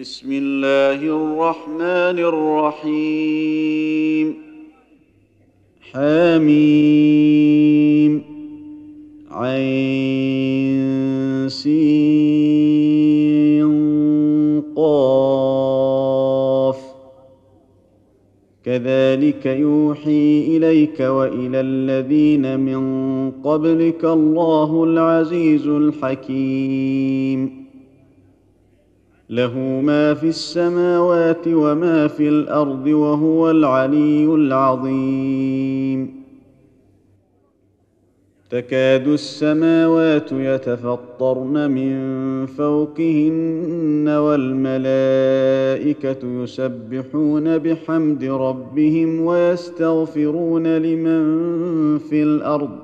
بسم الله الرحمن الرحيم. حميم. عين قاف. كذلك يوحي إليك وإلى الذين من قبلك الله العزيز الحكيم. له ما في السماوات وما في الأرض وهو العلي العظيم. تكاد السماوات يتفطرن من فوقهن والملائكة يسبحون بحمد ربهم ويستغفرون لمن في الأرض.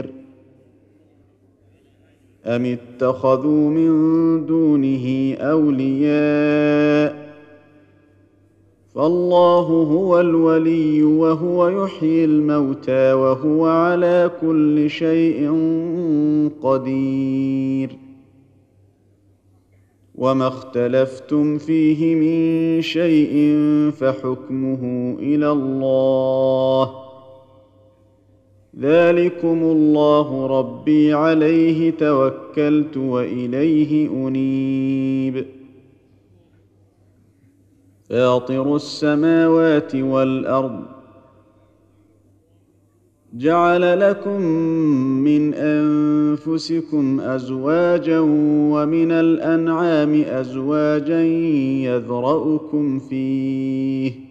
ام اتخذوا من دونه اولياء فالله هو الولي وهو يحيي الموتى وهو على كل شيء قدير وما اختلفتم فيه من شيء فحكمه إلى الله ذلكم الله ربي عليه توكلت واليه انيب فاطر السماوات والارض جعل لكم من انفسكم ازواجا ومن الانعام ازواجا يذرأكم فيه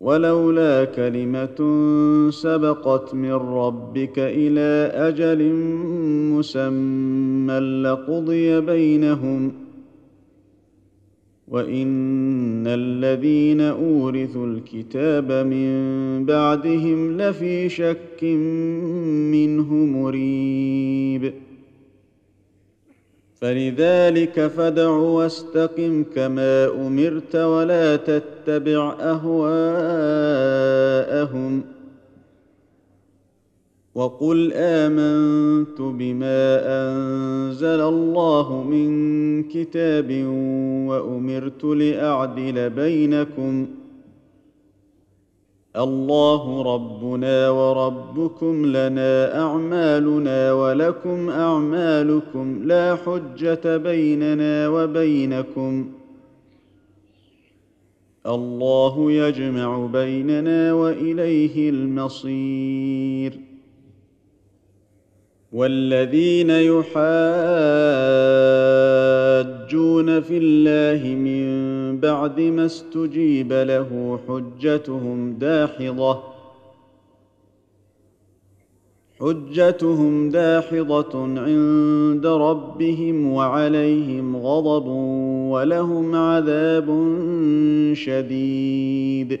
ولولا كلمة سبقت من ربك إلى أجل مسمى لقضي بينهم وإن الذين أورثوا الكتاب من بعدهم لفي شك منه مريب فلذلك فدع واستقم كما أمرت ولا تتبع أهواءهم. وقل آمنت بما أنزل الله من كتاب وأمرت لأعدل بينكم الله ربنا وربكم لنا أعمالنا ولكم أعمالكم لا حجة بيننا وبينكم. الله يجمع بيننا وإليه المصير. والذين يحاجون في الله من بعد ما استجيب له حجتهم داحضة. حجتهم داحضة عند ربهم وعليهم غضب ولهم عذاب شديد.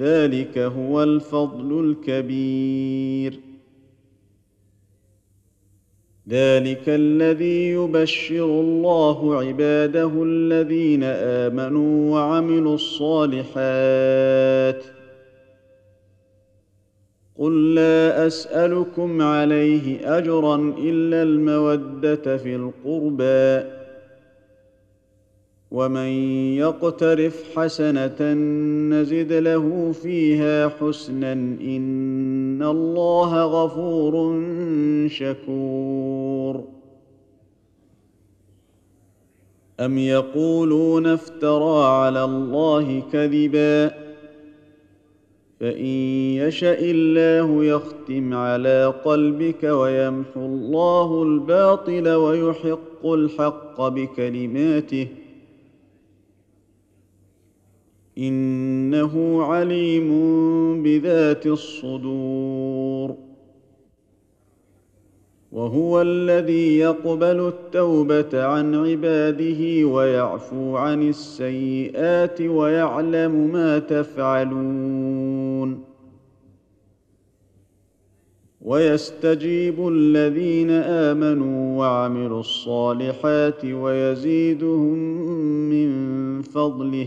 ذلك هو الفضل الكبير. ذلك الذي يبشر الله عباده الذين آمنوا وعملوا الصالحات. قل لا أسألكم عليه أجرا إلا المودة في القربى. ومن يقترف حسنه نزد له فيها حسنا ان الله غفور شكور. ام يقولون افترى على الله كذبا؟ فان يشا الله يختم على قلبك ويمحو الله الباطل ويحق الحق بكلماته إنه عليم بذات الصدور. وهو الذي يقبل التوبة عن عباده ويعفو عن السيئات ويعلم ما تفعلون. ويستجيب الذين آمنوا وعملوا الصالحات ويزيدهم من فضله.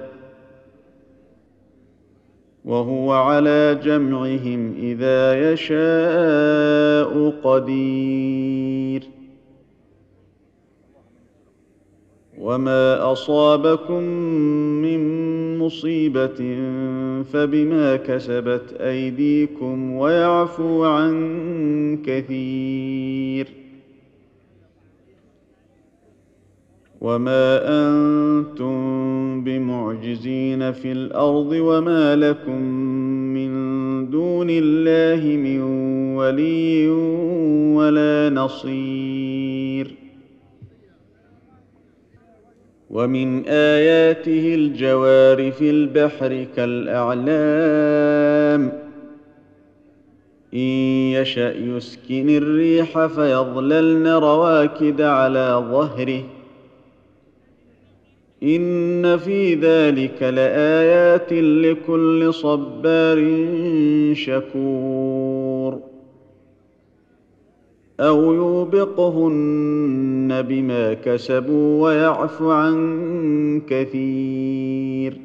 وهو على جمعهم إذا يشاء قدير. وما اصابكم من مصيبه فبما كسبت ايديكم ويعفو عن كثير. وما أنتم بمعجزين في الأرض وما لكم من دون الله من ولي ولا نصير ومن اياته الجوار في البحر كالاعلام ان يشا يسكن الريح فيظللن رواكد على ظهره ان في ذلك لايات لكل صبار شكور أو يوبقهن بما كسبوا ويعف عن كثير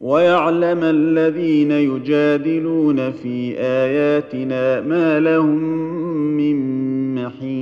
ويعلم الذين يجادلون في اياتنا ما لهم من محيص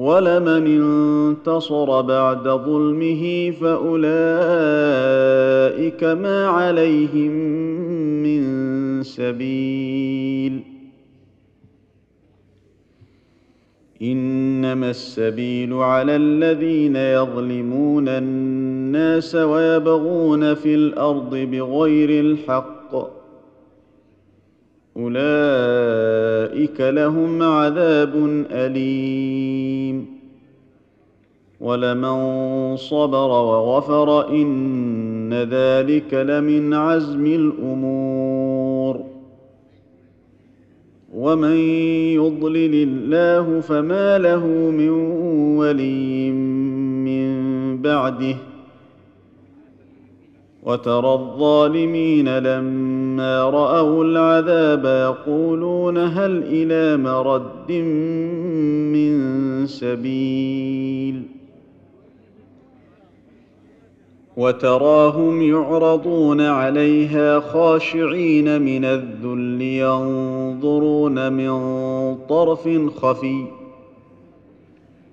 ولمن انتصر بعد ظلمه فأولئك ما عليهم من سبيل. إنما السبيل على الذين يظلمون الناس ويبغون في الأرض بغير الحق. أولئك لهم عذاب أليم. ولمن صبر وغفر إن ذلك لمن عزم الأمور. ومن يضلل الله فما له من ولي من بعده. وترى الظالمين لما رأوا العذاب يقولون هل إلى مرد من سبيل وتراهم يعرضون عليها خاشعين من الذل ينظرون من طرف خفي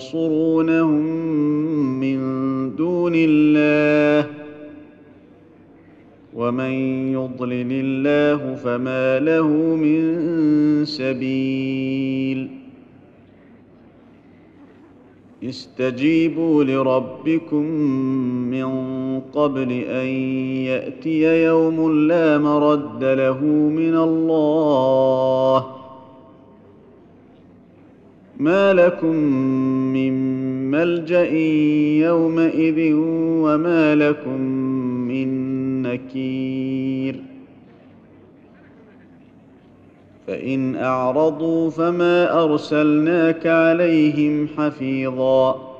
ينصرونهم دون الله ومن يضلل الله فما له من سبيل استجيبوا لربكم من قبل أن يأتي يوم لا مرد له من الله ما لكم من ملجا يومئذ وما لكم من نكير فان اعرضوا فما ارسلناك عليهم حفيظا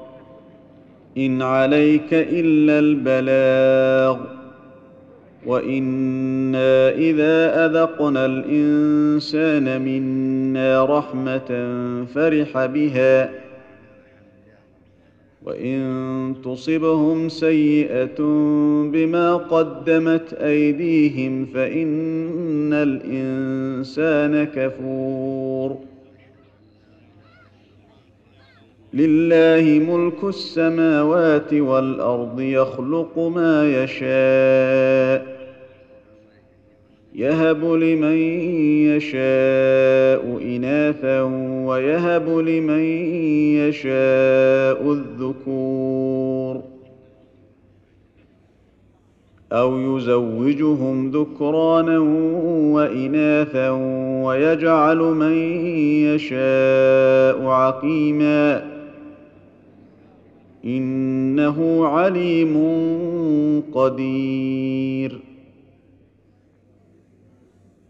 ان عليك الا البلاغ وأنا اذا اذقنا الانسان منا رحمه فرح بها وان تصبهم سيئه بما قدمت ايديهم فان الانسان كفور. لله ملك السماوات والارض يخلق ما يشاء يهب لمن يشاء إناثا ويهب لمن يشاء الذكور أو يزوجهم ذكرانا وإناثا ويجعل من يشاء عقيما إنه عليم قدير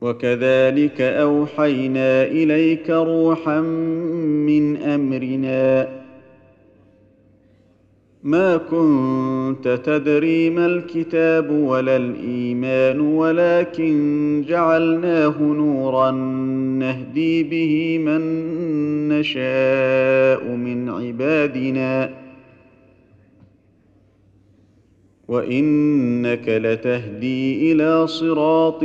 وكذلك أوحينا إليك روحا من أمرنا. ما كنت تدري ما الكتاب ولا الإيمان ولكن جعلناه نورا نهدي به من نشاء من عبادنا. وإنك لتهدي إلى صراط